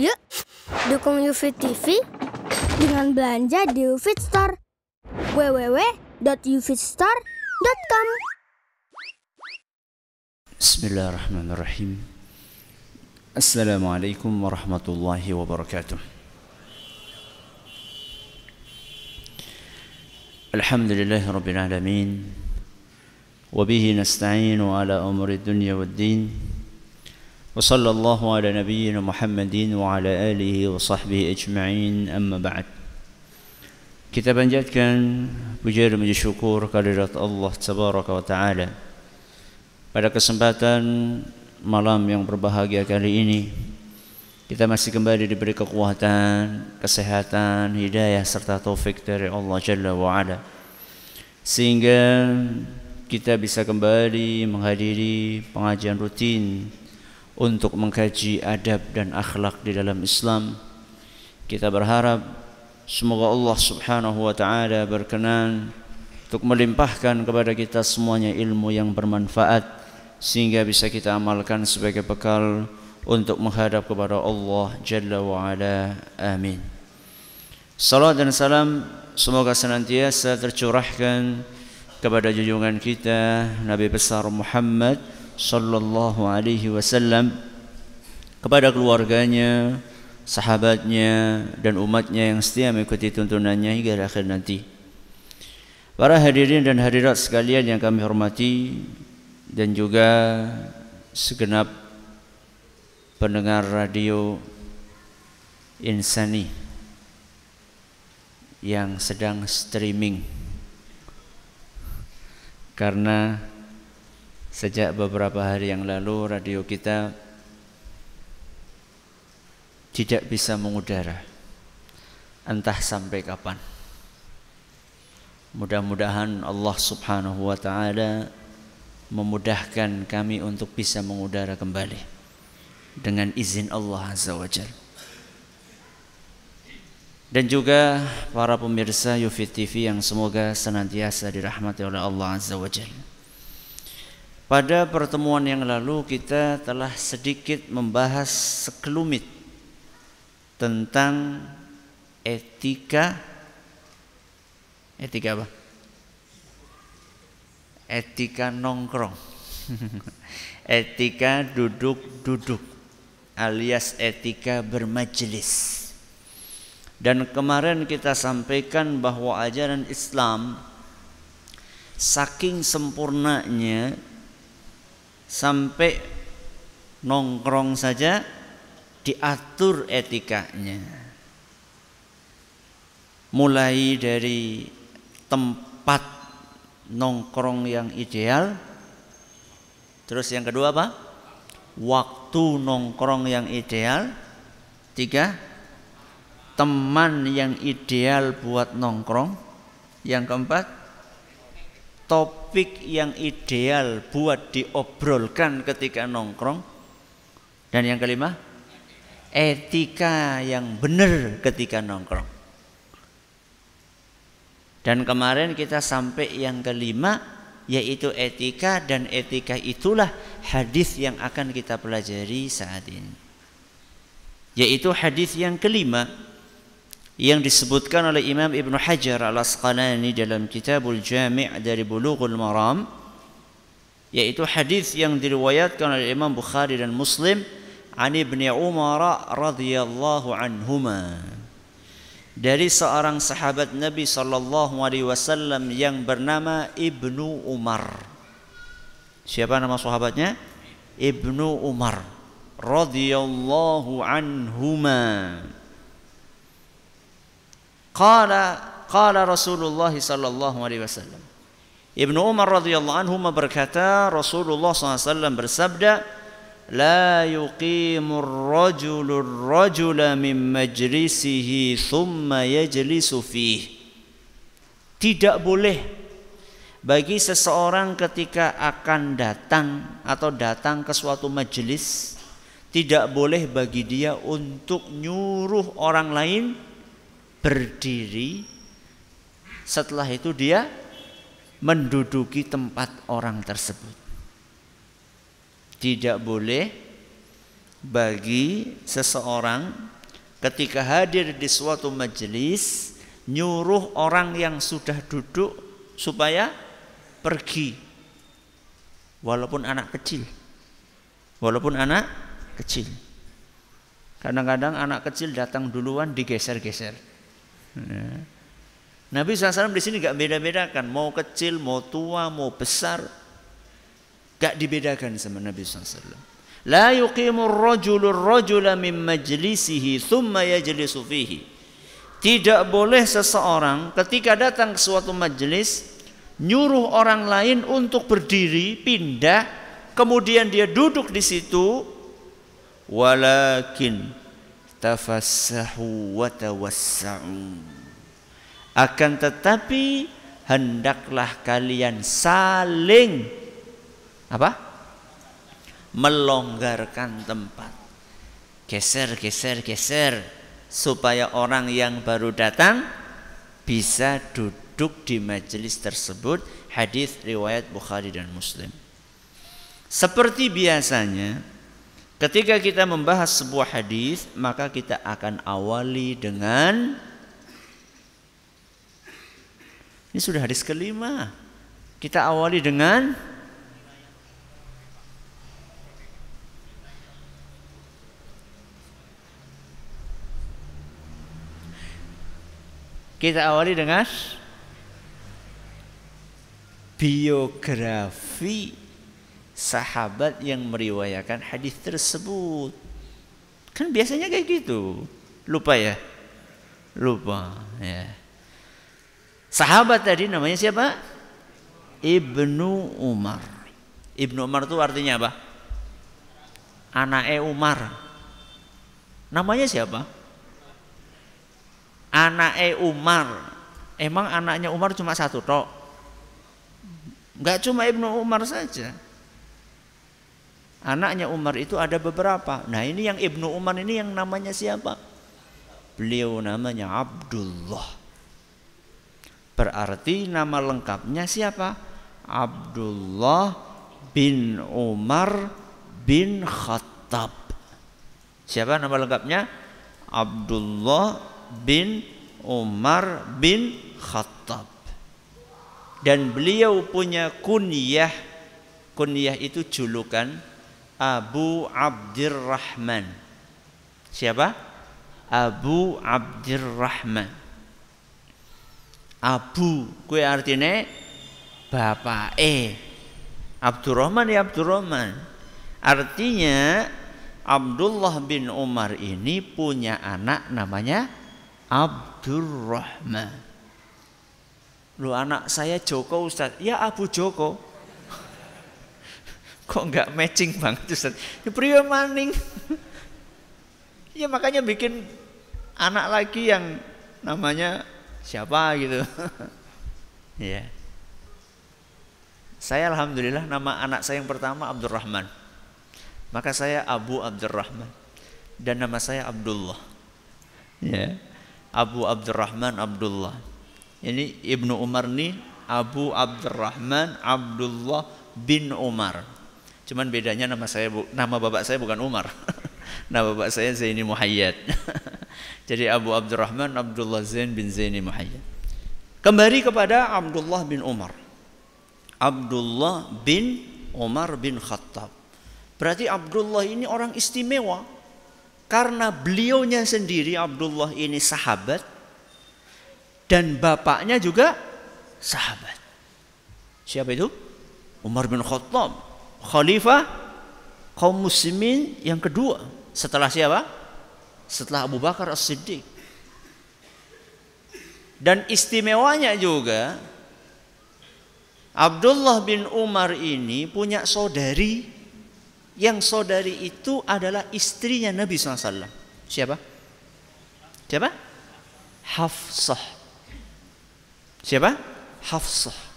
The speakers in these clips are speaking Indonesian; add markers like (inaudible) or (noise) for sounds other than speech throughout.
Yuk, dukung UV TV dengan belanja di UV Store. com Bismillahirrahmanirrahim. Assalamualaikum warahmatullahi wabarakatuh. Alhamdulillah Rabbil Alamin Wabihi nasta'inu ala umri dunya wad din وصلى الله على نبينا محمد وعلى آله وصحبه أجمعين أما بعد Kita panjatkan puja dan puji syukur kehadirat Allah Tabaraka wa Ta'ala Pada kesempatan malam yang berbahagia kali ini Kita masih kembali diberi kekuatan, kesehatan, hidayah serta taufik dari Allah Jalla wa Ala Sehingga kita bisa kembali menghadiri pengajian rutin untuk mengkaji adab dan akhlak di dalam Islam. Kita berharap Semoga Allah Subhanahu wa taala berkenan untuk melimpahkan kepada kita semuanya ilmu yang bermanfaat sehingga bisa kita amalkan sebagai bekal untuk menghadap kepada Allah Jalla wa ala. Amin. Salam dan salam semoga senantiasa tercurahkan kepada junjungan kita Nabi besar Muhammad sallallahu alaihi wasallam kepada keluarganya, sahabatnya dan umatnya yang setia mengikuti tuntunannya hingga akhir nanti. Para hadirin dan hadirat sekalian yang kami hormati dan juga segenap pendengar radio Insani yang sedang streaming karena sejak beberapa hari yang lalu radio kita tidak bisa mengudara. Entah sampai kapan. Mudah-mudahan Allah subhanahu wa ta'ala memudahkan kami untuk bisa mengudara kembali dengan izin Allah azza wa jal dan juga para pemirsa Yufit TV yang semoga senantiasa dirahmati oleh Allah azza wa jal pada pertemuan yang lalu kita telah sedikit membahas sekelumit tentang etika etika apa? Etika nongkrong. (laughs) etika duduk-duduk alias etika bermajelis. Dan kemarin kita sampaikan bahwa ajaran Islam saking sempurnanya sampai nongkrong saja diatur etikanya. Mulai dari tempat nongkrong yang ideal. Terus yang kedua apa? Waktu nongkrong yang ideal. Tiga, teman yang ideal buat nongkrong. Yang keempat, topik yang ideal buat diobrolkan ketika nongkrong. Dan yang kelima, etika yang benar ketika nongkrong. Dan kemarin kita sampai yang kelima yaitu etika dan etika itulah hadis yang akan kita pelajari saat ini. Yaitu hadis yang kelima yang disebutkan oleh Imam Ibn Hajar Al-Asqalani dalam Kitabul Jami' dari Bulughul Maram yaitu hadis yang diriwayatkan oleh Imam Bukhari dan Muslim an Ibni Umar radhiyallahu anhuma dari seorang sahabat Nabi sallallahu alaihi wasallam yang bernama Ibnu Umar. Siapa nama sahabatnya? Ibnu Umar radhiyallahu anhuma. Qala qala Rasulullah sallallahu alaihi wasallam. Ibnu Umar radhiyallahu anhu berkata Rasulullah SAW bersabda la yuqimur rajulur rajula min majlisihi thumma yajlisu fihi tidak boleh bagi seseorang ketika akan datang atau datang ke suatu majelis tidak boleh bagi dia untuk nyuruh orang lain berdiri. Setelah itu dia menduduki tempat orang tersebut. Tidak boleh bagi seseorang ketika hadir di suatu majelis nyuruh orang yang sudah duduk supaya pergi. Walaupun anak kecil. Walaupun anak kecil. Kadang-kadang anak kecil datang duluan digeser-geser ya. Nabi SAW di sini gak beda-bedakan mau kecil mau tua mau besar gak dibedakan sama Nabi SAW La yuqimu rajulur rajula min majlisihi thumma yajlisu fihi. Tidak boleh seseorang ketika datang ke suatu majelis nyuruh orang lain untuk berdiri, pindah, kemudian dia duduk di situ walakin tafassahu wa tawassa'u. Akan tetapi hendaklah kalian saling apa? melonggarkan tempat. Geser, geser, geser supaya orang yang baru datang bisa duduk di majelis tersebut. Hadis riwayat Bukhari dan Muslim. Seperti biasanya, ketika kita membahas sebuah hadis, maka kita akan awali dengan ini sudah hadis kelima. Kita awali dengan Kita awali dengan biografi sahabat yang meriwayatkan hadis tersebut. Kan biasanya kayak gitu. Lupa ya? Lupa ya. Sahabat tadi namanya siapa? Ibnu Umar. Ibnu Umar itu artinya apa? Anaknya Umar. Namanya siapa? anaknya Umar emang anaknya Umar cuma satu tok nggak cuma Ibnu Umar saja anaknya Umar itu ada beberapa. Nah ini yang Ibnu Umar ini yang namanya siapa? Beliau namanya Abdullah. Berarti nama lengkapnya siapa? Abdullah bin Umar bin Khattab. Siapa nama lengkapnya? Abdullah bin Umar bin Khattab. Dan beliau punya kunyah, kunyah itu julukan Abu Abdurrahman. Siapa? Abu Abdurrahman. Abu, kue artinya bapak eh. Abdurrahman ya Abdurrahman. Artinya Abdullah bin Umar ini punya anak namanya Abdurrahman. Lu anak saya Joko Ustaz. Ya Abu Joko. Kok nggak matching banget Ustaz? Ya pria maning. ya makanya bikin anak lagi yang namanya siapa gitu. (laughs) ya. Saya alhamdulillah nama anak saya yang pertama Abdurrahman. Maka saya Abu Abdurrahman dan nama saya Abdullah. Ya. Abu Abdurrahman Abdullah. Ini Ibnu Umar nih Abu Abdurrahman Abdullah bin Umar. Cuman bedanya nama saya nama bapak saya bukan Umar. (laughs) nama bapak saya Zaini Muhayyad. (laughs) Jadi Abu Abdurrahman Abdullah Zain bin Zaini Muhayyad. Kembali kepada Abdullah bin Umar. Abdullah bin Umar bin Khattab. Berarti Abdullah ini orang istimewa karena beliaunya sendiri Abdullah ini sahabat dan bapaknya juga sahabat. Siapa itu? Umar bin Khattab, khalifah kaum muslimin yang kedua. Setelah siapa? Setelah Abu Bakar As-Siddiq. Dan istimewanya juga Abdullah bin Umar ini punya saudari yang saudari itu adalah istrinya Nabi SAW. Siapa? Siapa? Hafsah. Siapa? Hafsah.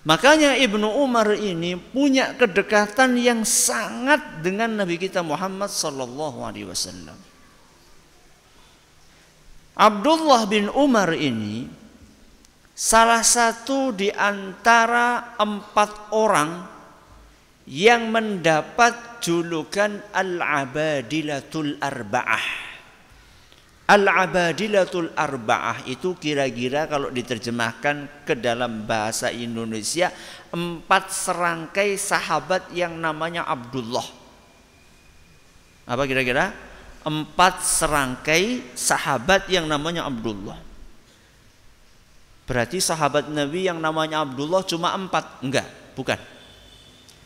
Makanya Ibnu Umar ini punya kedekatan yang sangat dengan Nabi kita Muhammad sallallahu alaihi wasallam. Abdullah bin Umar ini salah satu di antara empat orang yang mendapat julukan Al-Abadilatul Arba'ah. Al-Abadilatul Arba'ah itu kira-kira kalau diterjemahkan ke dalam bahasa Indonesia empat serangkai sahabat yang namanya Abdullah. Apa kira-kira? Empat serangkai sahabat yang namanya Abdullah. Berarti sahabat Nabi yang namanya Abdullah cuma empat? Enggak, bukan.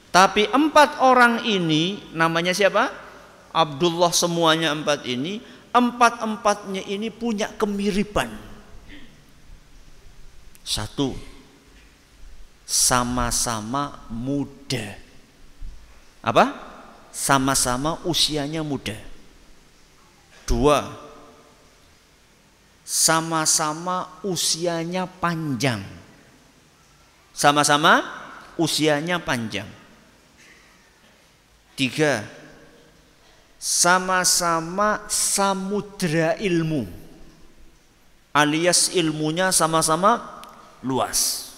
Tapi empat orang ini namanya siapa? Abdullah semuanya empat ini. Empat-empatnya ini punya kemiripan. Satu, sama-sama muda. Apa? Sama-sama usianya muda. Dua, sama-sama usianya panjang. Sama-sama usianya panjang. Tiga, sama-sama samudra ilmu. Alias ilmunya sama-sama luas.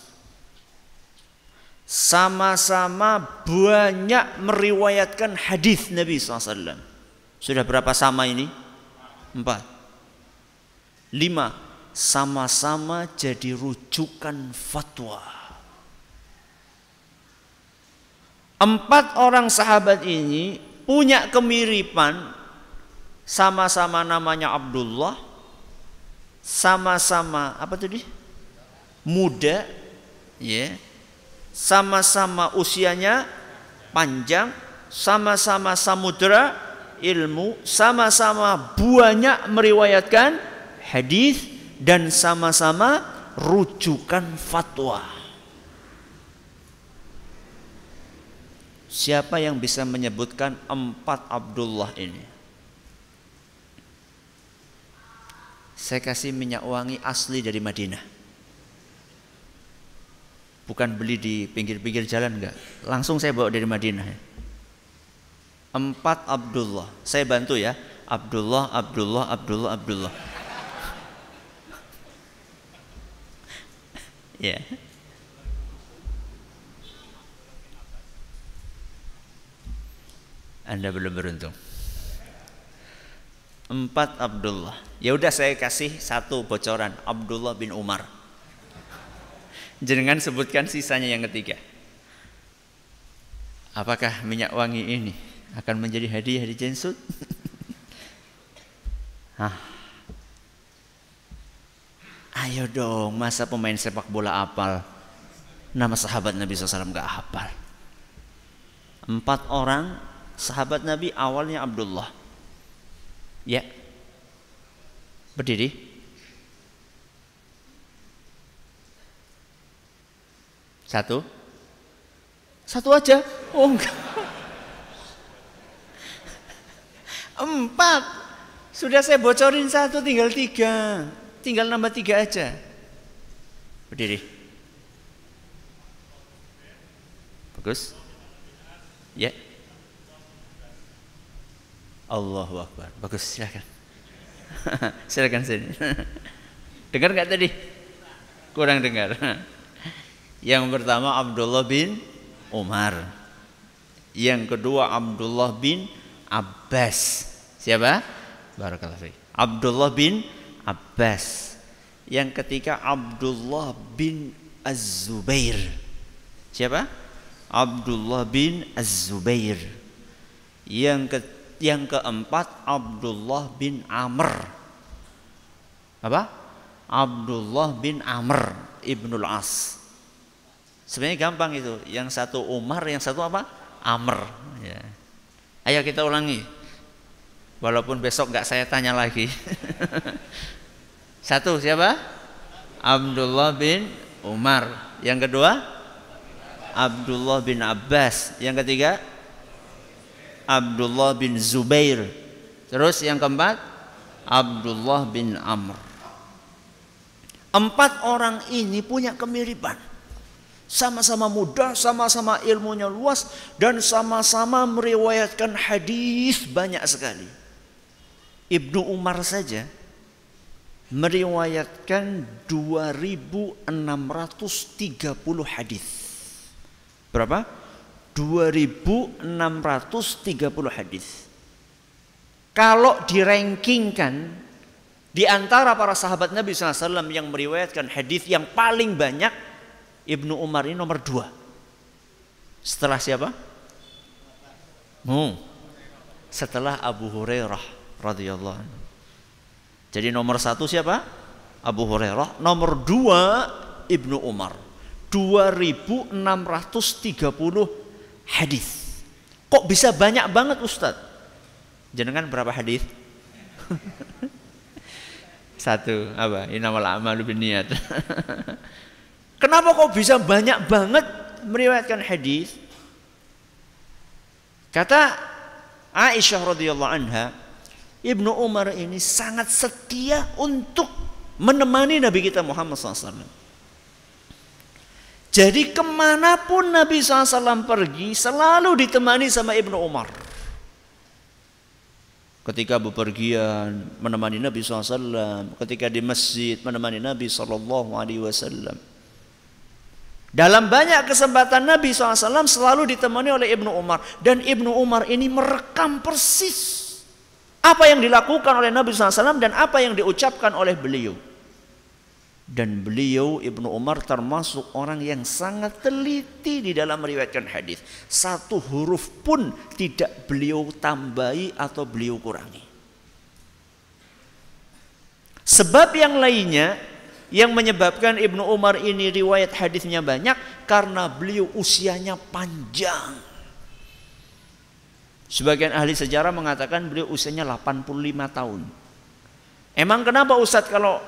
Sama-sama banyak meriwayatkan hadis Nabi SAW. Sudah berapa sama ini? Empat. Lima, sama-sama jadi rujukan fatwa. Empat orang sahabat ini punya kemiripan sama-sama namanya Abdullah, sama-sama apa tadi? Muda, ya. Sama-sama usianya panjang, sama-sama samudra ilmu, sama-sama banyak meriwayatkan hadis dan sama-sama rujukan fatwa. Siapa yang bisa menyebutkan empat Abdullah ini? Saya kasih minyak wangi asli dari Madinah. Bukan beli di pinggir-pinggir jalan enggak. Langsung saya bawa dari Madinah. Empat Abdullah. Saya bantu ya. Abdullah, Abdullah, Abdullah, Abdullah. (laughs) ya. Yeah. Anda belum beruntung. Empat Abdullah. Ya udah saya kasih satu bocoran. Abdullah bin Umar. Jangan sebutkan sisanya yang ketiga. Apakah minyak wangi ini akan menjadi hadiah di Jensut? (laughs) Hah. Ayo dong, masa pemain sepak bola apal nama sahabat Nabi SAW gak hafal? Empat orang sahabat Nabi awalnya Abdullah. Ya. Berdiri. Satu. Satu aja. Oh enggak. Empat. Sudah saya bocorin satu tinggal tiga. Tinggal nambah tiga aja. Berdiri. Bagus. Ya. Allahu Akbar. Bagus, silakan. (laughs) silakan sini. (laughs) dengar nggak tadi? Kurang dengar. (laughs) Yang pertama Abdullah bin Umar. Yang kedua Abdullah bin Abbas. Siapa? Barakallahu fiik. Abdullah bin Abbas. Yang ketiga Abdullah bin Az-Zubair. Siapa? Abdullah bin Az-Zubair. Yang ketiga yang keempat Abdullah bin Amr. Apa? Abdullah bin Amr ibnul As. Sebenarnya gampang itu. Yang satu Umar, yang satu apa? Amr. Ya. Ayo kita ulangi. Walaupun besok nggak saya tanya lagi. (laughs) satu siapa? Abdullah bin Umar. Yang kedua? Abdullah bin Abbas. Yang ketiga? Abdullah bin Zubair. Terus yang keempat Abdullah bin Amr. Empat orang ini punya kemiripan. Sama-sama muda, sama-sama ilmunya luas dan sama-sama meriwayatkan hadis banyak sekali. Ibnu Umar saja meriwayatkan 2630 hadis. Berapa? 2630 hadis. Kalau dirankingkan di antara para sahabat Nabi SAW yang meriwayatkan hadis yang paling banyak, Ibnu Umar ini nomor dua. Setelah siapa? Hmm. Setelah Abu Hurairah radhiyallahu anhu. Jadi nomor satu siapa? Abu Hurairah. Nomor dua Ibnu Umar. 2630 hadis. Kok bisa banyak banget Ustadz? Jenengan berapa hadis? (laughs) Satu, apa? Inamal amalu niat. (laughs) Kenapa kok bisa banyak banget meriwayatkan hadis? Kata Aisyah radhiyallahu anha, Ibnu Umar ini sangat setia untuk menemani Nabi kita Muhammad SAW. Jadi ke mana pun Nabi SAW pergi selalu ditemani sama Ibnu Umar. Ketika bepergian menemani Nabi SAW, ketika di masjid menemani Nabi SAW. Dalam banyak kesempatan Nabi SAW selalu ditemani oleh Ibnu Umar dan Ibnu Umar ini merekam persis apa yang dilakukan oleh Nabi SAW dan apa yang diucapkan oleh beliau. Dan beliau Ibnu Umar termasuk orang yang sangat teliti di dalam meriwayatkan hadis. Satu huruf pun tidak beliau tambahi atau beliau kurangi. Sebab yang lainnya yang menyebabkan Ibnu Umar ini riwayat hadisnya banyak karena beliau usianya panjang. Sebagian ahli sejarah mengatakan beliau usianya 85 tahun. Emang kenapa Ustadz kalau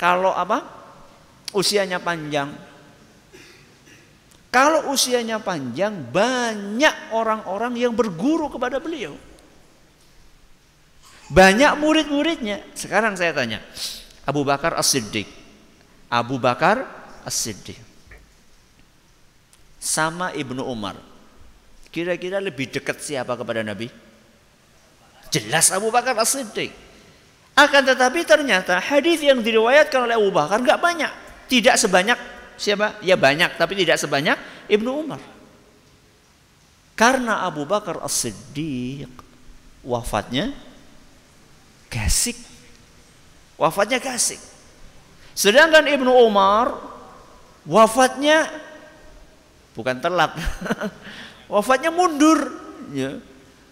kalau apa? Usianya panjang. Kalau usianya panjang, banyak orang-orang yang berguru kepada beliau. Banyak murid-muridnya. Sekarang saya tanya, Abu Bakar As-Siddiq. Abu Bakar As-Siddiq. Sama Ibnu Umar. Kira-kira lebih dekat siapa kepada Nabi? Jelas Abu Bakar As-Siddiq. Akan tetapi ternyata hadis yang diriwayatkan oleh Abu Bakar nggak banyak. Tidak sebanyak siapa? Ya banyak, tapi tidak sebanyak Ibnu Umar. Karena Abu Bakar As-Siddiq wafatnya gasik. Wafatnya gasik. Sedangkan Ibnu Umar wafatnya bukan telat. (laughs) wafatnya mundur. Ya.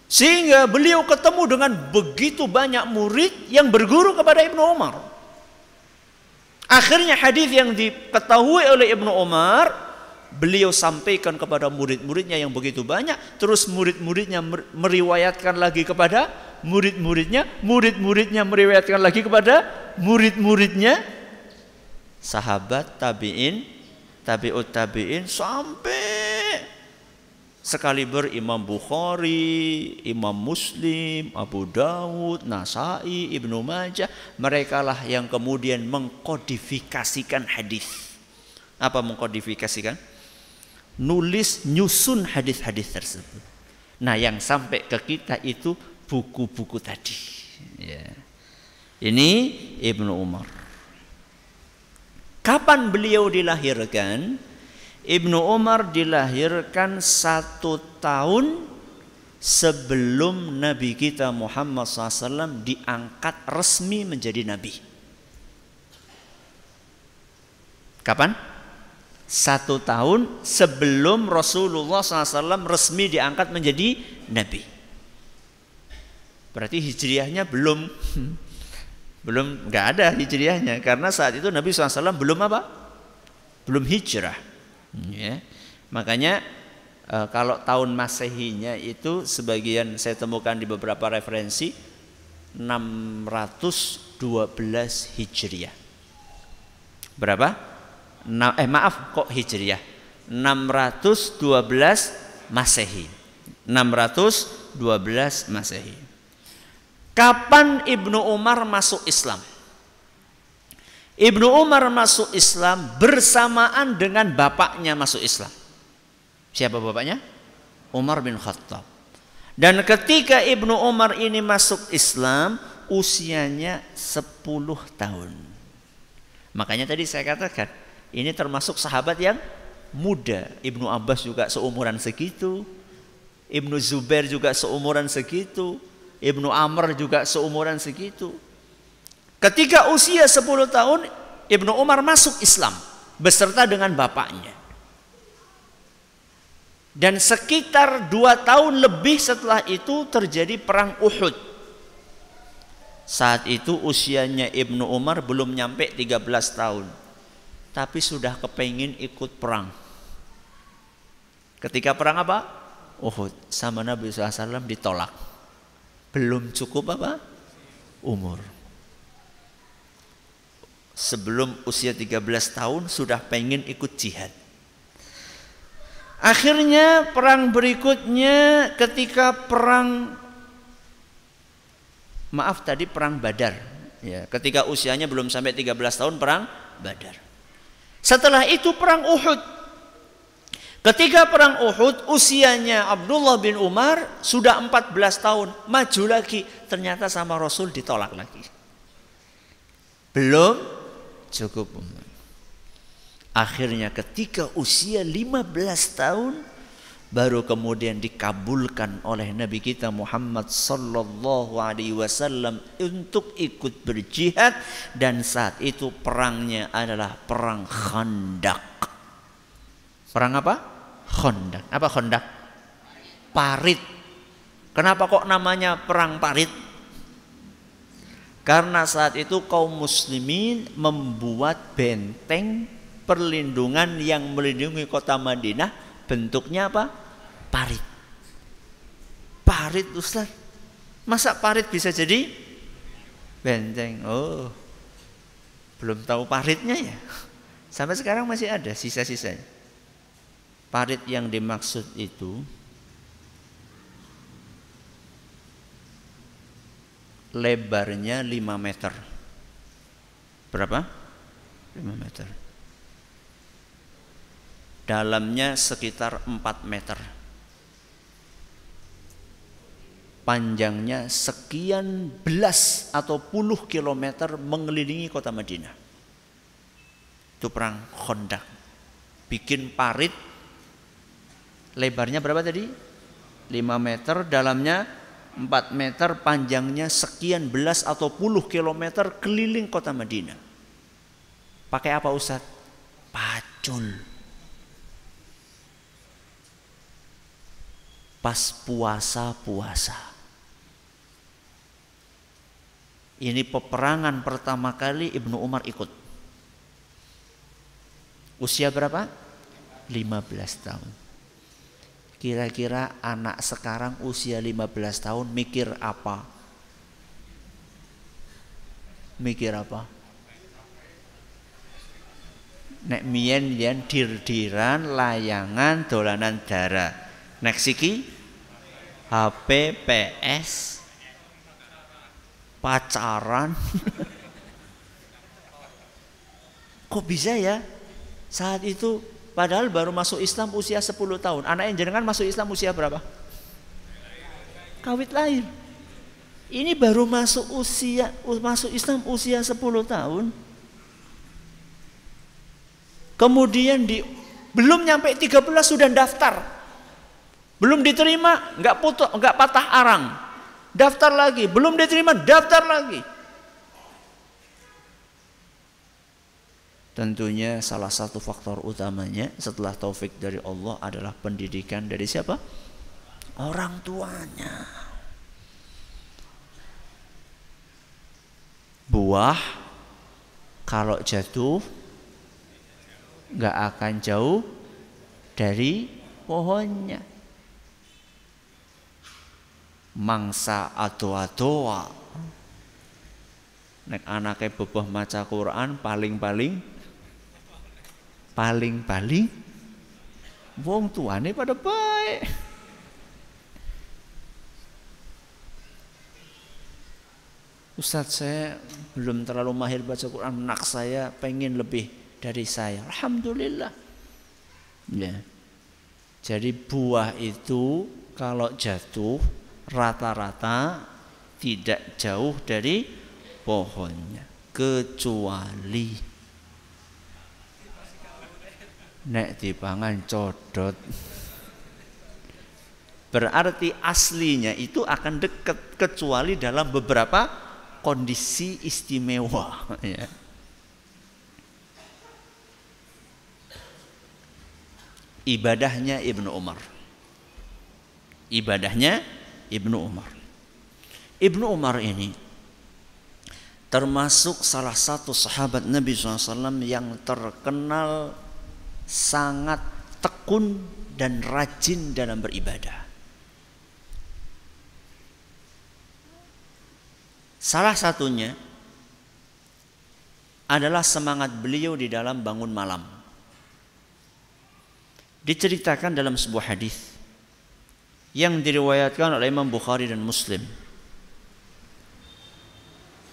Sehingga beliau ketemu dengan begitu banyak murid yang berguru kepada Ibnu Umar. Akhirnya hadis yang diketahui oleh Ibnu Umar beliau sampaikan kepada murid-muridnya yang begitu banyak, terus murid-muridnya meriwayatkan lagi kepada murid-muridnya, murid-muridnya meriwayatkan lagi kepada murid-muridnya, sahabat tabiin, tabiut tabiin sampai Sekaliber Imam Bukhari, Imam Muslim, Abu Dawud, Nasai, Ibnu Majah, mereka lah yang kemudian mengkodifikasikan hadis. Apa mengkodifikasikan? Nulis nyusun hadis-hadis tersebut. Nah, yang sampai ke kita itu buku-buku tadi. Ya. Ini Ibnu Umar. Kapan beliau dilahirkan? Ibnu Umar dilahirkan satu tahun sebelum Nabi kita Muhammad SAW diangkat resmi menjadi Nabi. Kapan? Satu tahun sebelum Rasulullah SAW resmi diangkat menjadi Nabi. Berarti hijriahnya belum (laughs) belum nggak ada hijriahnya karena saat itu Nabi SAW belum apa? Belum hijrah. Ya. Makanya e, kalau tahun Masehinya itu sebagian saya temukan di beberapa referensi 612 Hijriah. Berapa? Eh maaf kok Hijriah. 612 Masehi. 612 Masehi. Kapan Ibnu Umar masuk Islam? Ibnu Umar masuk Islam bersamaan dengan bapaknya masuk Islam. Siapa bapaknya? Umar bin Khattab. Dan ketika Ibnu Umar ini masuk Islam, usianya 10 tahun. Makanya tadi saya katakan, ini termasuk sahabat yang muda. Ibnu Abbas juga seumuran segitu. Ibnu Zubair juga seumuran segitu. Ibnu Amr juga seumuran segitu. Ketika usia 10 tahun, Ibnu Umar masuk Islam beserta dengan bapaknya. Dan sekitar dua tahun lebih setelah itu terjadi perang Uhud. Saat itu usianya Ibnu Umar belum nyampe 13 tahun. Tapi sudah kepingin ikut perang. Ketika perang apa? Uhud. Sama Nabi SAW ditolak. Belum cukup apa? Umur. Sebelum usia 13 tahun sudah pengen ikut jihad. Akhirnya perang berikutnya ketika perang maaf tadi perang Badar ya ketika usianya belum sampai 13 tahun perang Badar. Setelah itu perang Uhud. Ketika perang Uhud usianya Abdullah bin Umar sudah 14 tahun, maju lagi ternyata sama Rasul ditolak lagi. Belum cukup umur. Akhirnya ketika usia 15 tahun baru kemudian dikabulkan oleh Nabi kita Muhammad sallallahu alaihi wasallam untuk ikut berjihad dan saat itu perangnya adalah perang Khandaq. Perang apa? Khandaq. Apa Khandaq? Parit. Kenapa kok namanya perang parit? Karena saat itu kaum muslimin membuat benteng perlindungan yang melindungi kota Madinah bentuknya apa? Parit. Parit Ustaz. Masa parit bisa jadi benteng? Oh. Belum tahu paritnya ya? Sampai sekarang masih ada sisa-sisanya. Parit yang dimaksud itu lebarnya 5 meter. Berapa? 5 meter dalamnya sekitar 4 meter. Panjangnya sekian belas atau puluh kilometer mengelilingi kota Madinah. Itu perang Khandaq. Bikin parit lebarnya berapa tadi? 5 meter, dalamnya 4 meter, panjangnya sekian belas atau puluh kilometer keliling kota Madinah. Pakai apa Ustaz? Pacul. pas puasa-puasa. Ini peperangan pertama kali Ibnu Umar ikut. Usia berapa? 15 tahun. Kira-kira anak sekarang usia 15 tahun mikir apa? Mikir apa? Nek mien yen dir-diran layangan dolanan darah Next iki HP, PS, pacaran. (laughs) Kok bisa ya? Saat itu padahal baru masuk Islam usia 10 tahun. Anak yang jenengan masuk Islam usia berapa? Kawit lahir. Ini baru masuk usia masuk Islam usia 10 tahun. Kemudian di belum nyampe 13 sudah daftar belum diterima, nggak putus, nggak patah arang. Daftar lagi, belum diterima, daftar lagi. Tentunya salah satu faktor utamanya setelah taufik dari Allah adalah pendidikan dari siapa? Orang tuanya. Buah kalau jatuh nggak akan jauh dari pohonnya mangsa ado-adoa nek anaknya bebah maca Quran paling-paling paling-paling wong tuane pada baik. Ustadz saya belum terlalu mahir baca Quran Anak saya pengen lebih dari saya. Alhamdulillah. Ya. Jadi buah itu Kalau jatuh rata-rata tidak jauh dari pohonnya kecuali nek dipangan codot. Berarti aslinya itu akan dekat kecuali dalam beberapa kondisi istimewa (laughs) ya. ibadahnya Ibnu Umar. Ibadahnya Ibnu Umar. Ibnu Umar ini termasuk salah satu sahabat Nabi SAW yang terkenal sangat tekun dan rajin dalam beribadah. Salah satunya adalah semangat beliau di dalam bangun malam. Diceritakan dalam sebuah hadis yang diriwayatkan oleh Imam Bukhari dan Muslim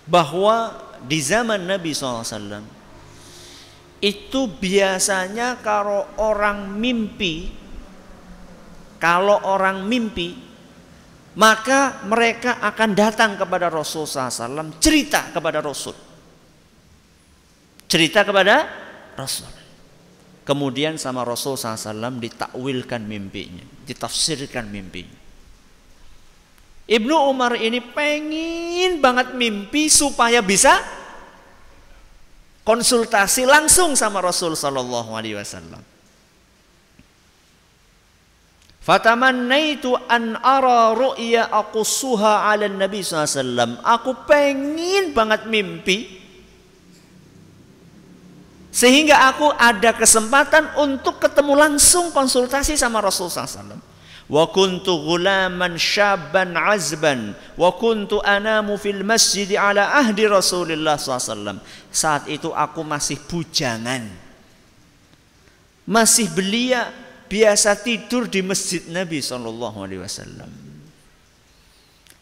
bahwa di zaman Nabi SAW itu biasanya kalau orang mimpi kalau orang mimpi maka mereka akan datang kepada Rasul SAW cerita kepada Rasul. Cerita kepada Rasul. Kemudian sama Rasul SAW ditakwilkan mimpinya ditafsirkan mimpinya. Ibnu Umar ini pengen banget mimpi supaya bisa konsultasi langsung sama Rasul Sallallahu Alaihi Wasallam. Fatamannaitu an ara ru'ya aqussuha 'ala Nabi SAW. Aku pengen banget mimpi sehingga aku ada kesempatan untuk ketemu langsung konsultasi sama Rasul SAW wa kuntu ghulaman syabban azban. Wa kuntu anamu fil masjid ala ahdi Rasulullah SAW saat itu aku masih bujangan. Masih belia biasa tidur di masjid Nabi Wasallam.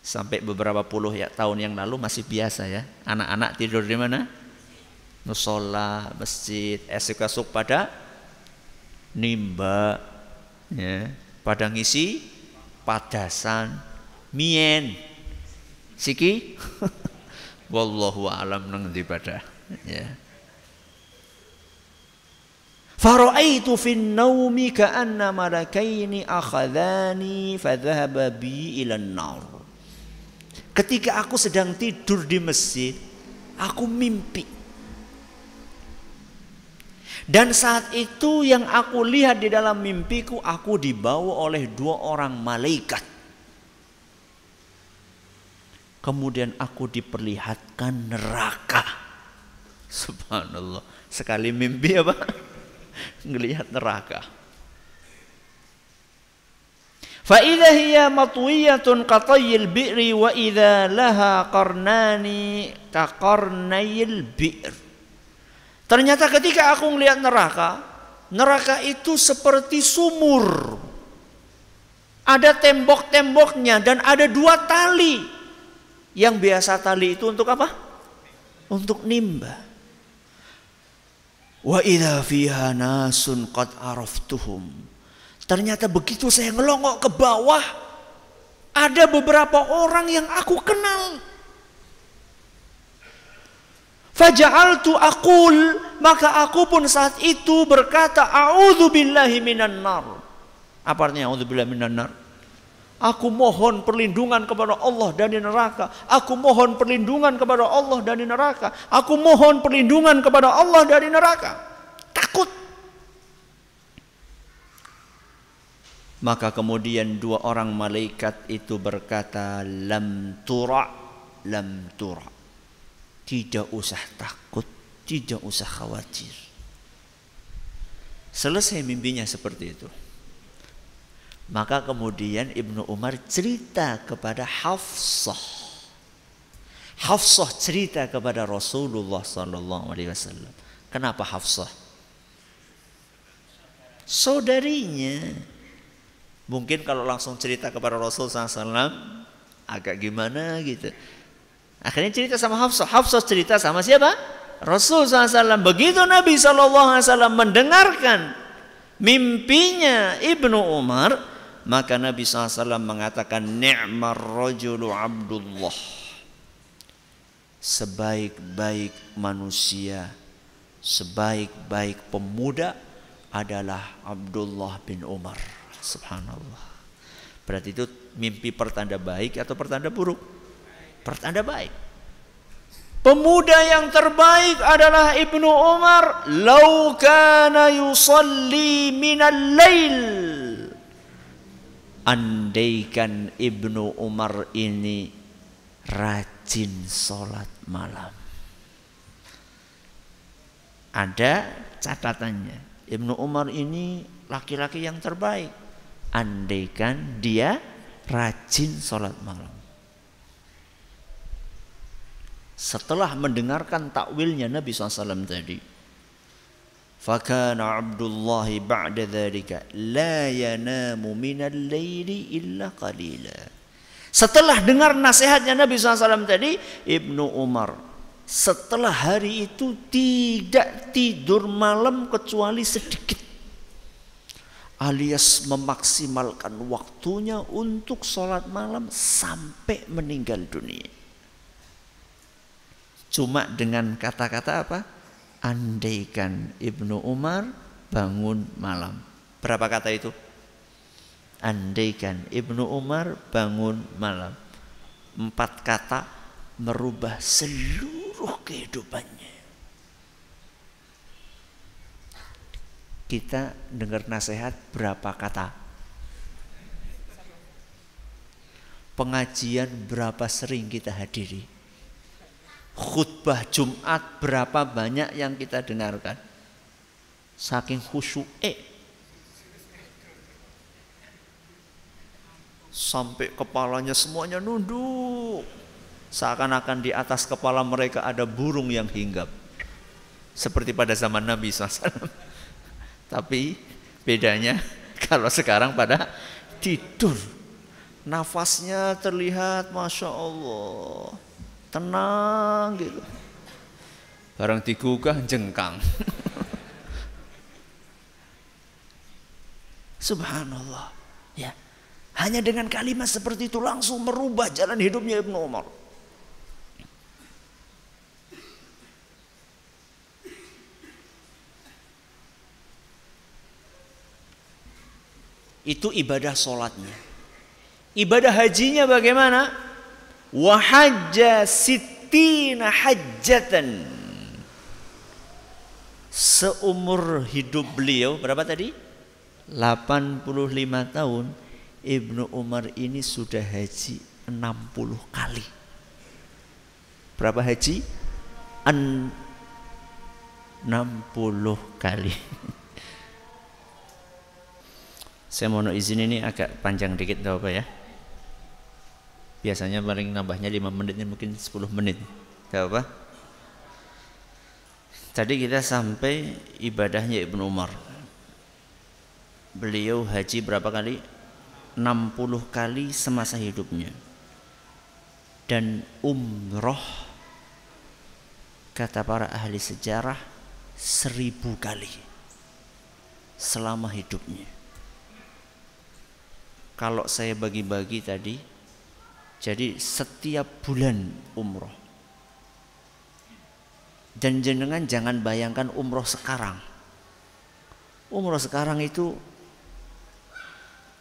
Sampai beberapa puluh ya tahun yang lalu masih biasa ya. Anak-anak tidur di mana? Musola masjid. Esok-esok pada nimba ya pada ngisi padasan mien. Siki? (laughs) Wallahu alam nang ndi pada ya. Faraitu fin naumi ka'anna malakaini akhadhani fadhahaba bi ila nar. Ketika aku sedang tidur di masjid, aku mimpi dan saat itu yang aku lihat di dalam mimpiku aku dibawa oleh dua orang malaikat. Kemudian aku diperlihatkan neraka. Subhanallah. Sekali mimpi apa? (laughs) Ngelihat neraka. فإذا هي مطوية قطي البئر وإذا لها قرنان كقرني البئر Ternyata ketika aku melihat neraka, neraka itu seperti sumur. Ada tembok-temboknya dan ada dua tali. Yang biasa tali itu untuk apa? Untuk nimba. Wa idza fiha nasun qad araftuhum. Ternyata begitu saya ngelongok ke bawah, ada beberapa orang yang aku kenal. Faja'altu aqul maka aku pun saat itu berkata a'udzu billahi minan nar. Apa artinya a'udzu billahi minan nar? Aku mohon perlindungan kepada Allah dari neraka. Aku mohon perlindungan kepada Allah dari neraka. Aku mohon perlindungan kepada Allah dari neraka. Takut. Maka kemudian dua orang malaikat itu berkata lam tura lam tura tidak usah takut, tidak usah khawatir. Selesai mimpinya seperti itu. Maka kemudian Ibnu Umar cerita kepada Hafsah. Hafsah cerita kepada Rasulullah wasallam. Kenapa Hafsah? Saudarinya. Mungkin kalau langsung cerita kepada Rasul SAW agak gimana gitu. Akhirnya cerita sama Hafsah. Hafsah cerita sama siapa? Rasul SAW. Begitu Nabi SAW mendengarkan mimpinya Ibnu Umar, maka Nabi SAW mengatakan ni'mar rajulu abdullah. Sebaik-baik manusia, sebaik-baik pemuda adalah Abdullah bin Umar. Subhanallah. Berarti itu mimpi pertanda baik atau pertanda buruk? Pertanda baik. Pemuda yang terbaik adalah Ibnu Umar. Lau kana yusalli minal lail. Andaikan Ibnu Umar ini rajin sholat malam. Ada catatannya. Ibnu Umar ini laki-laki yang terbaik. Andaikan dia rajin sholat malam setelah mendengarkan takwilnya Nabi SAW tadi fakana Abdullah ba'da dhalika la yanamu minal layli illa qalila. Setelah dengar nasihatnya Nabi SAW tadi Ibnu Umar setelah hari itu tidak tidur malam kecuali sedikit. Alias memaksimalkan waktunya untuk sholat malam sampai meninggal dunia Cuma dengan kata-kata apa? Andaikan Ibnu Umar bangun malam. Berapa kata itu? Andaikan Ibnu Umar bangun malam. Empat kata merubah seluruh kehidupannya. Kita dengar nasihat berapa kata? Pengajian berapa sering kita hadiri? Khutbah Jumat berapa banyak yang kita dengarkan? Saking khusyuk eh sampai kepalanya semuanya nunduk. Seakan-akan di atas kepala mereka ada burung yang hinggap. Seperti pada zaman Nabi SAW tapi bedanya (laughs) kalau sekarang pada tidur. Nafasnya terlihat Masya Allah tenang gitu. Barang digugah jengkang. (laughs) Subhanallah. Ya. Hanya dengan kalimat seperti itu langsung merubah jalan hidupnya Ibnu Umar. Itu ibadah sholatnya. Ibadah hajinya bagaimana wahajja sittina hajjatan seumur hidup beliau berapa tadi? 85 tahun Ibnu Umar ini sudah haji 60 kali. Berapa haji? An 60 kali. (laughs) Saya mau izin ini agak panjang dikit tahu apa ya biasanya paling nambahnya 5 menit mungkin 10 menit. Gak apa tadi kita sampai ibadahnya Ibnu Umar. Beliau haji berapa kali? 60 kali semasa hidupnya. Dan umroh kata para ahli sejarah seribu kali selama hidupnya. Kalau saya bagi-bagi tadi jadi setiap bulan umroh. Dan jenengan jangan bayangkan umroh sekarang. Umroh sekarang itu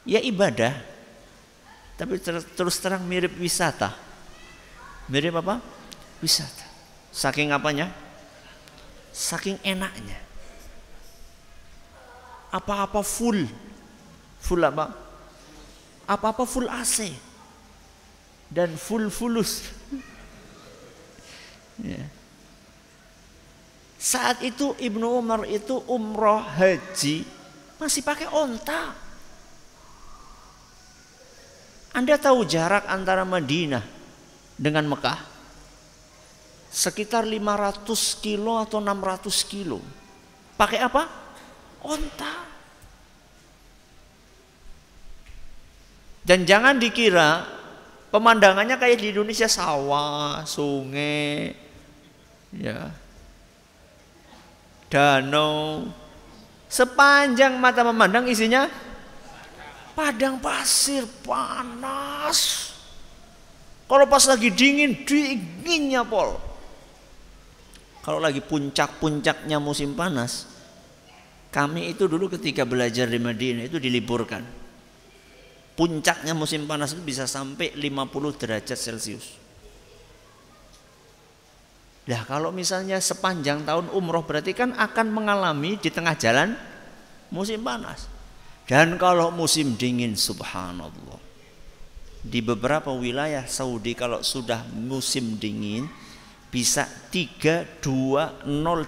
ya ibadah. Tapi ter terus terang mirip wisata. Mirip apa? Wisata. Saking apanya? Saking enaknya. Apa-apa full. Full apa? Apa-apa full AC dan full fulus. ya. Saat itu Ibnu Umar itu umroh haji masih pakai onta. Anda tahu jarak antara Madinah dengan Mekah? Sekitar 500 kilo atau 600 kilo. Pakai apa? Onta. Dan jangan dikira Pemandangannya kayak di Indonesia sawah, sungai, ya, danau. Sepanjang mata memandang isinya padang pasir panas. Kalau pas lagi dingin, dinginnya pol. Kalau lagi puncak-puncaknya musim panas, Kami itu dulu ketika belajar di Madinah itu diliburkan. Puncaknya musim panas itu bisa sampai 50 derajat Celcius. Nah kalau misalnya sepanjang tahun umroh berarti kan akan mengalami di tengah jalan musim panas. Dan kalau musim dingin subhanallah. Di beberapa wilayah Saudi kalau sudah musim dingin bisa 320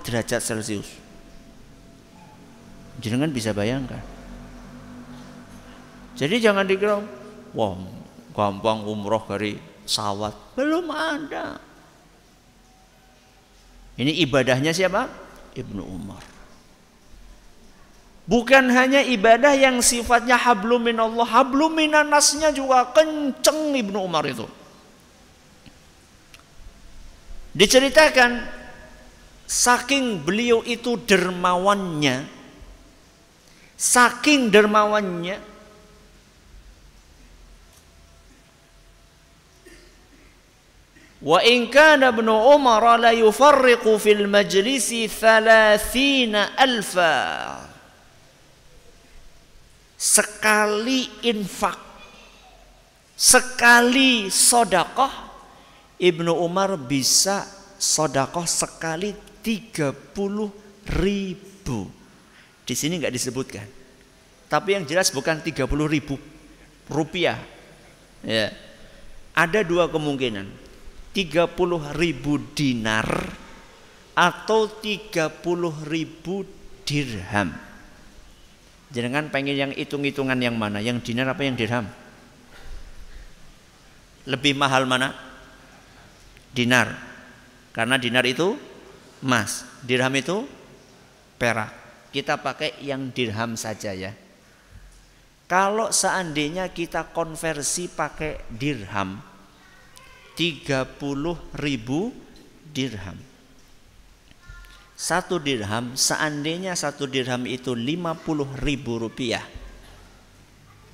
derajat Celcius. Jangan bisa bayangkan. Jadi jangan dikira, wah gampang umroh dari sawat. Belum ada. Ini ibadahnya siapa? Ibnu Umar. Bukan hanya ibadah yang sifatnya hablum minallah, hablum minanasnya juga kenceng Ibnu Umar itu. Diceritakan saking beliau itu dermawannya, saking dermawannya, Wa in kana ibnu Umar la yufarriqu fil majlisi 30 alfa. Sekali infak, sekali sodakoh, Ibnu Umar bisa sodakoh sekali 30 ribu. Di sini nggak disebutkan. Tapi yang jelas bukan 30 ribu rupiah. Ya. Ada dua kemungkinan 30 ribu dinar atau 30 ribu dirham. Jangan pengen yang hitung-hitungan yang mana, yang dinar apa yang dirham? Lebih mahal mana? Dinar. Karena dinar itu emas, dirham itu perak. Kita pakai yang dirham saja ya. Kalau seandainya kita konversi pakai dirham, 30 ribu dirham. Satu dirham, seandainya satu dirham itu 50 ribu rupiah.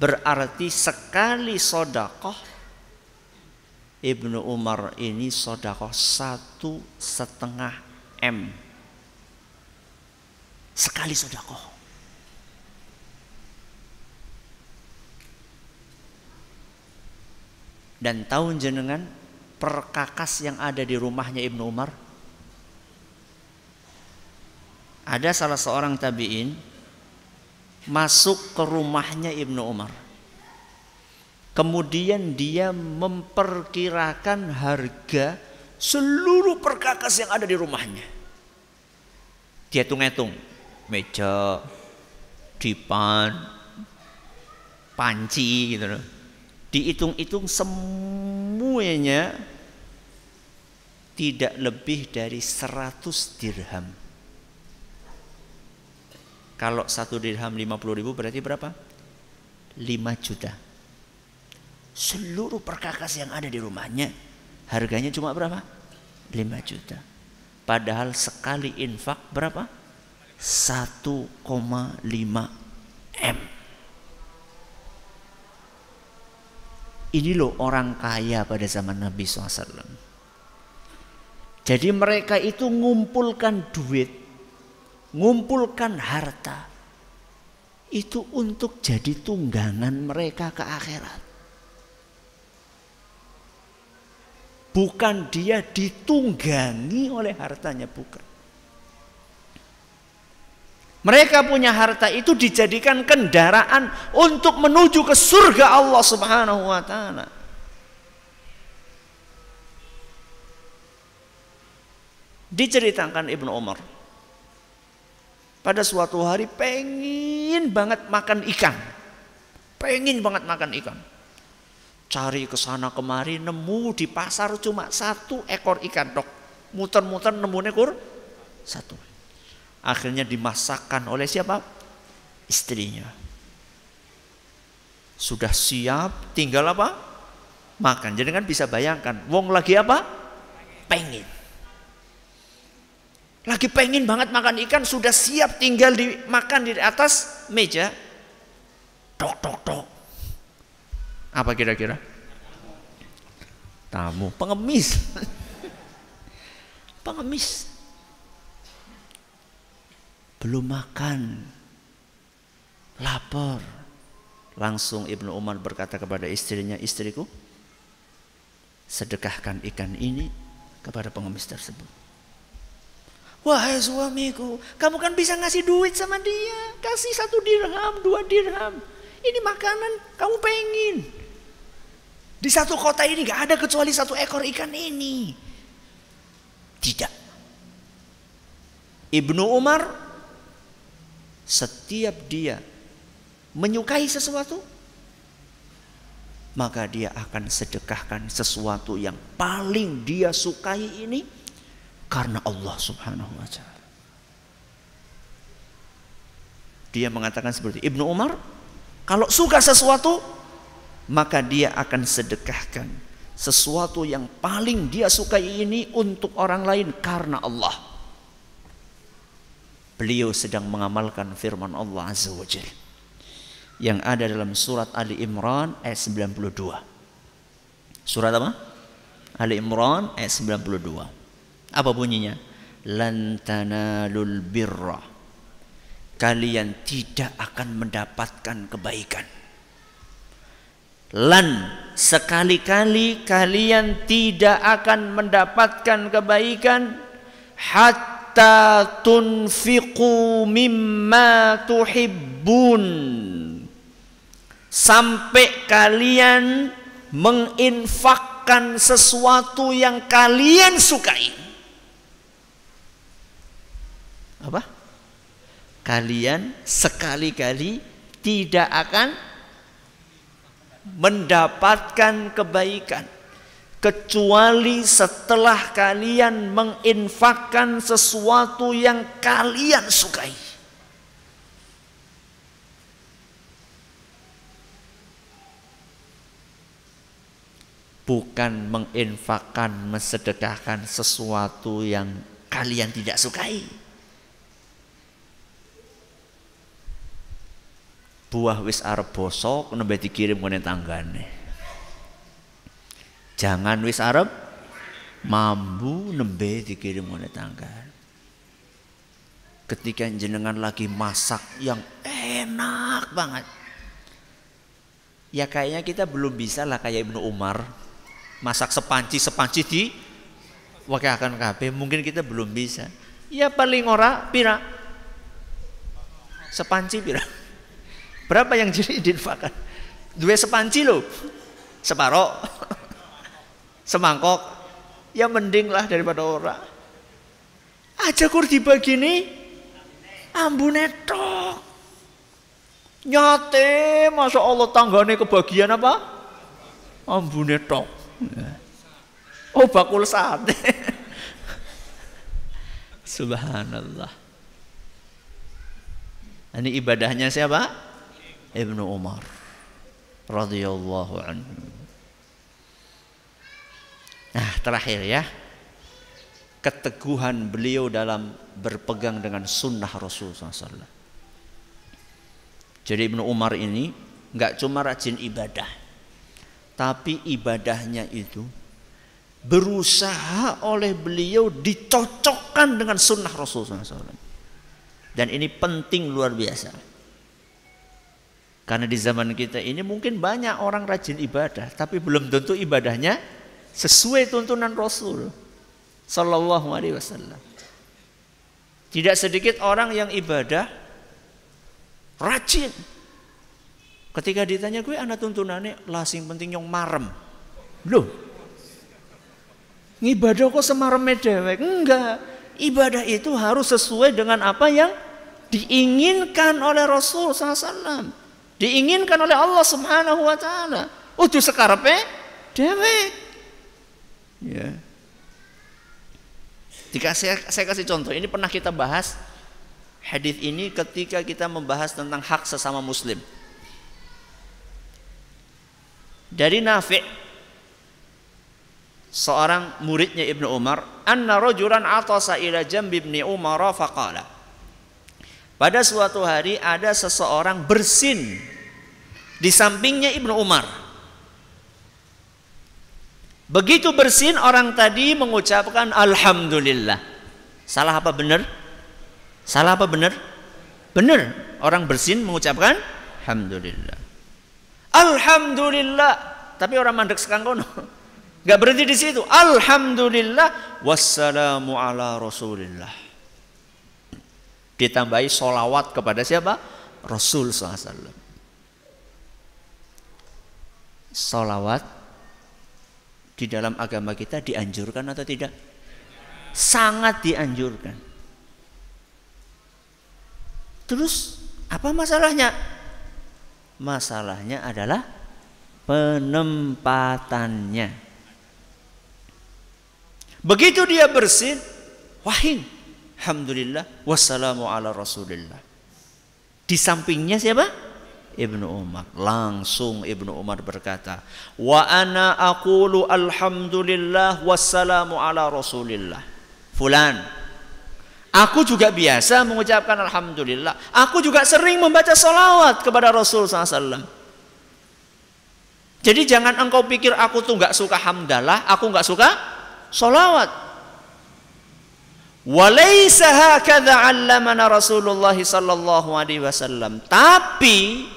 Berarti sekali sodakoh Ibnu Umar ini sodakoh satu setengah M. Sekali sodakoh. Dan tahun jenengan perkakas yang ada di rumahnya Ibnu Umar? Ada salah seorang tabi'in masuk ke rumahnya Ibnu Umar. Kemudian dia memperkirakan harga seluruh perkakas yang ada di rumahnya. Dia hitung-hitung meja, dipan, panci gitu loh. Dihitung-hitung semuanya tidak lebih dari 100 dirham. Kalau satu dirham 50 ribu berarti berapa? 5 juta. Seluruh perkakas yang ada di rumahnya harganya cuma berapa? 5 juta. Padahal sekali infak berapa? 1,5 M. Ini loh orang kaya pada zaman Nabi SAW. Jadi mereka itu ngumpulkan duit, ngumpulkan harta. Itu untuk jadi tunggangan mereka ke akhirat. Bukan dia ditunggangi oleh hartanya, bukan. Mereka punya harta itu dijadikan kendaraan untuk menuju ke surga Allah Subhanahu wa taala. Diceritakan Ibnu Umar pada suatu hari pengen banget makan ikan. Pengen banget makan ikan. Cari ke sana kemari nemu di pasar cuma satu ekor ikan dok. Muter-muter nemu ekor satu akhirnya dimasakkan oleh siapa? Istrinya. Sudah siap, tinggal apa? Makan. Jadi kan bisa bayangkan, wong lagi apa? Pengen. Lagi pengen banget makan ikan, sudah siap tinggal dimakan di atas meja. Tok tok tok. Apa kira-kira? Tamu, pengemis. (laughs) pengemis belum makan lapar. Langsung Ibnu Umar berkata kepada istrinya, istriku, sedekahkan ikan ini kepada pengemis tersebut. Wahai suamiku, kamu kan bisa ngasih duit sama dia. Kasih satu dirham, dua dirham. Ini makanan kamu pengen. Di satu kota ini gak ada kecuali satu ekor ikan ini. Tidak. Ibnu Umar setiap dia menyukai sesuatu maka dia akan sedekahkan sesuatu yang paling dia sukai ini karena Allah Subhanahu wa taala. Dia mengatakan seperti Ibnu Umar, kalau suka sesuatu maka dia akan sedekahkan sesuatu yang paling dia sukai ini untuk orang lain karena Allah. Beliau sedang mengamalkan firman Allah Azza wa Jalla yang ada dalam surat Ali Imran ayat 92. Surat apa? Ali Imran ayat 92. Apa bunyinya? Lan tanalul birra. Kalian tidak akan mendapatkan kebaikan. Lan sekali-kali kalian tidak akan mendapatkan kebaikan hatta tunfiqu mimma tuhibbun sampai kalian menginfakkan sesuatu yang kalian sukai. Apa? Kalian sekali-kali tidak akan mendapatkan kebaikan kecuali setelah kalian menginfakkan sesuatu yang kalian sukai. bukan menginfakkan, mensedekahkan sesuatu yang kalian tidak sukai. Buah wis arep bosok nembe dikirim kene tanggane. Jangan wis arep mambu nembe dikirim kene tanggane. Ketika jenengan lagi masak yang enak banget. Ya kayaknya kita belum bisa lah kayak Ibnu Umar masak sepanci sepanci di akan kabeh mungkin kita belum bisa ya paling ora pira sepanci pira berapa yang jadi dinfakan dua sepanci lo separoh semangkok. Ya mending lah daripada ora. Aja kur dibagi nih ambune tok. Nyate masa Allah tanggane kebagian apa? Ambune tok. Oh bakul sate. Subhanallah. Ini ibadahnya siapa? Ibnu Umar radhiyallahu anhu. Nah, terakhir ya. Keteguhan beliau dalam berpegang dengan sunnah Rasulullah SAW. Jadi Ibnu Umar ini nggak cuma rajin ibadah, tapi ibadahnya itu berusaha oleh beliau dicocokkan dengan sunnah Rasulullah SAW. Dan ini penting luar biasa. Karena di zaman kita ini mungkin banyak orang rajin ibadah, tapi belum tentu ibadahnya sesuai tuntunan Rasul Sallallahu Alaihi Wasallam. Tidak sedikit orang yang ibadah rajin, Ketika ditanya gue anak tuntunannya lasing penting yang marem. Loh. Ibadah kok semarem dewek? Enggak. Ibadah itu harus sesuai dengan apa yang diinginkan oleh Rasul SAW. Diinginkan oleh Allah Subhanahu wa taala. Udah sekarepe dewek. Ya. Jika saya, saya kasih contoh, ini pernah kita bahas hadis ini ketika kita membahas tentang hak sesama muslim. Dari Nafi' seorang muridnya Ibnu Umar, anna rajulan atasa ila jambi Ibnu Umar faqala. Pada suatu hari ada seseorang bersin di sampingnya Ibnu Umar. Begitu bersin orang tadi mengucapkan alhamdulillah. Salah apa benar? Salah apa benar? Benar, orang bersin mengucapkan alhamdulillah. Alhamdulillah. Tapi orang mandek sekangkono. (laughs) Gak berhenti di situ. Alhamdulillah wassalamu ala Rasulillah. Ditambahi solawat kepada siapa? Rasul SAW. Solawat di dalam agama kita dianjurkan atau tidak? Sangat dianjurkan. Terus apa masalahnya? Masalahnya adalah penempatannya. Begitu dia bersin, wahing, alhamdulillah, wassalamu ala rasulillah. Di sampingnya siapa? Ibnu Umar. Langsung Ibnu Umar berkata, "Wa ana aqulu alhamdulillah wassalamu ala rasulillah." Fulan, Aku juga biasa mengucapkan Alhamdulillah. Aku juga sering membaca salawat kepada Rasul SAW. Jadi jangan engkau pikir aku tuh nggak suka hamdalah, aku nggak suka salawat. Walaysa hakadha 'allamana Rasulullah sallallahu alaihi wasallam. Tapi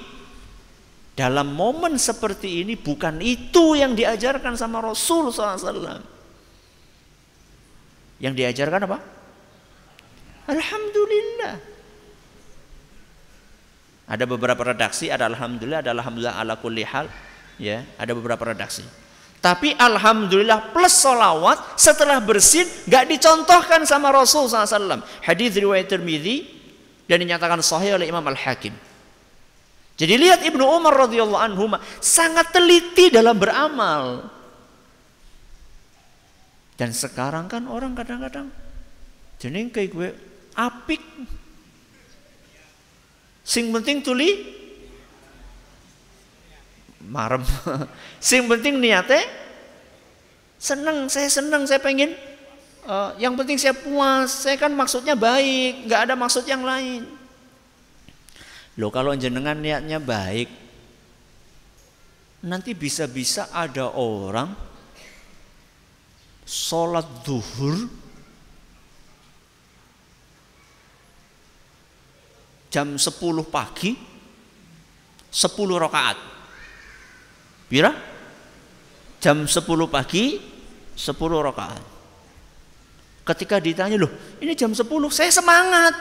dalam momen seperti ini bukan itu yang diajarkan sama Rasul SAW. Yang diajarkan apa? Alhamdulillah. Ada beberapa redaksi ada alhamdulillah, ada alhamdulillah ala kulli hal, ya, ada beberapa redaksi. Tapi alhamdulillah plus solawat setelah bersin gak dicontohkan sama Rasul SAW. Hadis riwayat Tirmidzi dan dinyatakan sahih oleh Imam Al Hakim. Jadi lihat Ibnu Umar radhiyallahu anhu sangat teliti dalam beramal. Dan sekarang kan orang kadang-kadang jadi kayak gue apik. Sing penting tuli marem. (laughs) Sing penting niatnya seneng. Saya seneng saya pengen uh, yang penting saya puas. Saya kan maksudnya baik nggak ada maksud yang lain loh kalau jenengan niatnya baik nanti bisa-bisa ada orang sholat duhur jam 10 pagi 10 rakaat. Bira? Jam 10 pagi 10 rakaat. Ketika ditanya, "Loh, ini jam 10, saya semangat."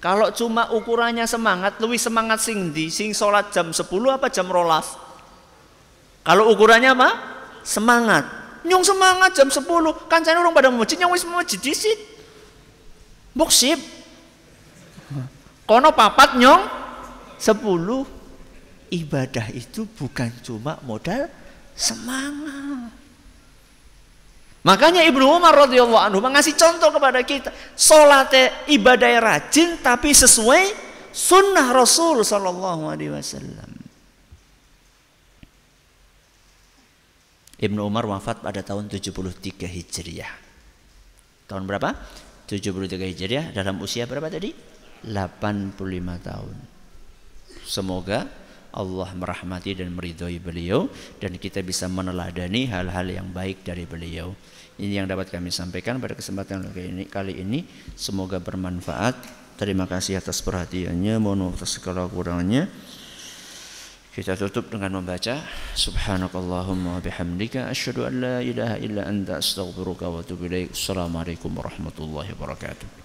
Kalau cuma ukurannya semangat, lebih semangat sing di sing sholat jam 10 apa jam rolas? Kalau ukurannya apa? Semangat. Nyong semangat jam 10, kan saya orang pada masjid, nyong wis masjid disit. Mbok sip. Kono papat nyong sepuluh. Ibadah itu bukan cuma modal semangat. Makanya Ibnu Umar radhiyallahu anhu mengasih contoh kepada kita, salat ibadah rajin tapi sesuai sunnah Rasul sallallahu alaihi wasallam. Ibnu Umar wafat pada tahun 73 Hijriah. Tahun berapa? 73 Hijriah dalam usia berapa tadi? 85 tahun. Semoga Allah merahmati dan meridhoi beliau dan kita bisa meneladani hal-hal yang baik dari beliau. Ini yang dapat kami sampaikan pada kesempatan kali ini. Semoga bermanfaat. Terima kasih atas perhatiannya. Mohon atas segala kurangnya. Kita tutup dengan membaca Subhanakallahumma bihamdika asyhadu an la ilaha illa anta astaghfiruka wa atubu ilaik. Assalamualaikum warahmatullahi wabarakatuh.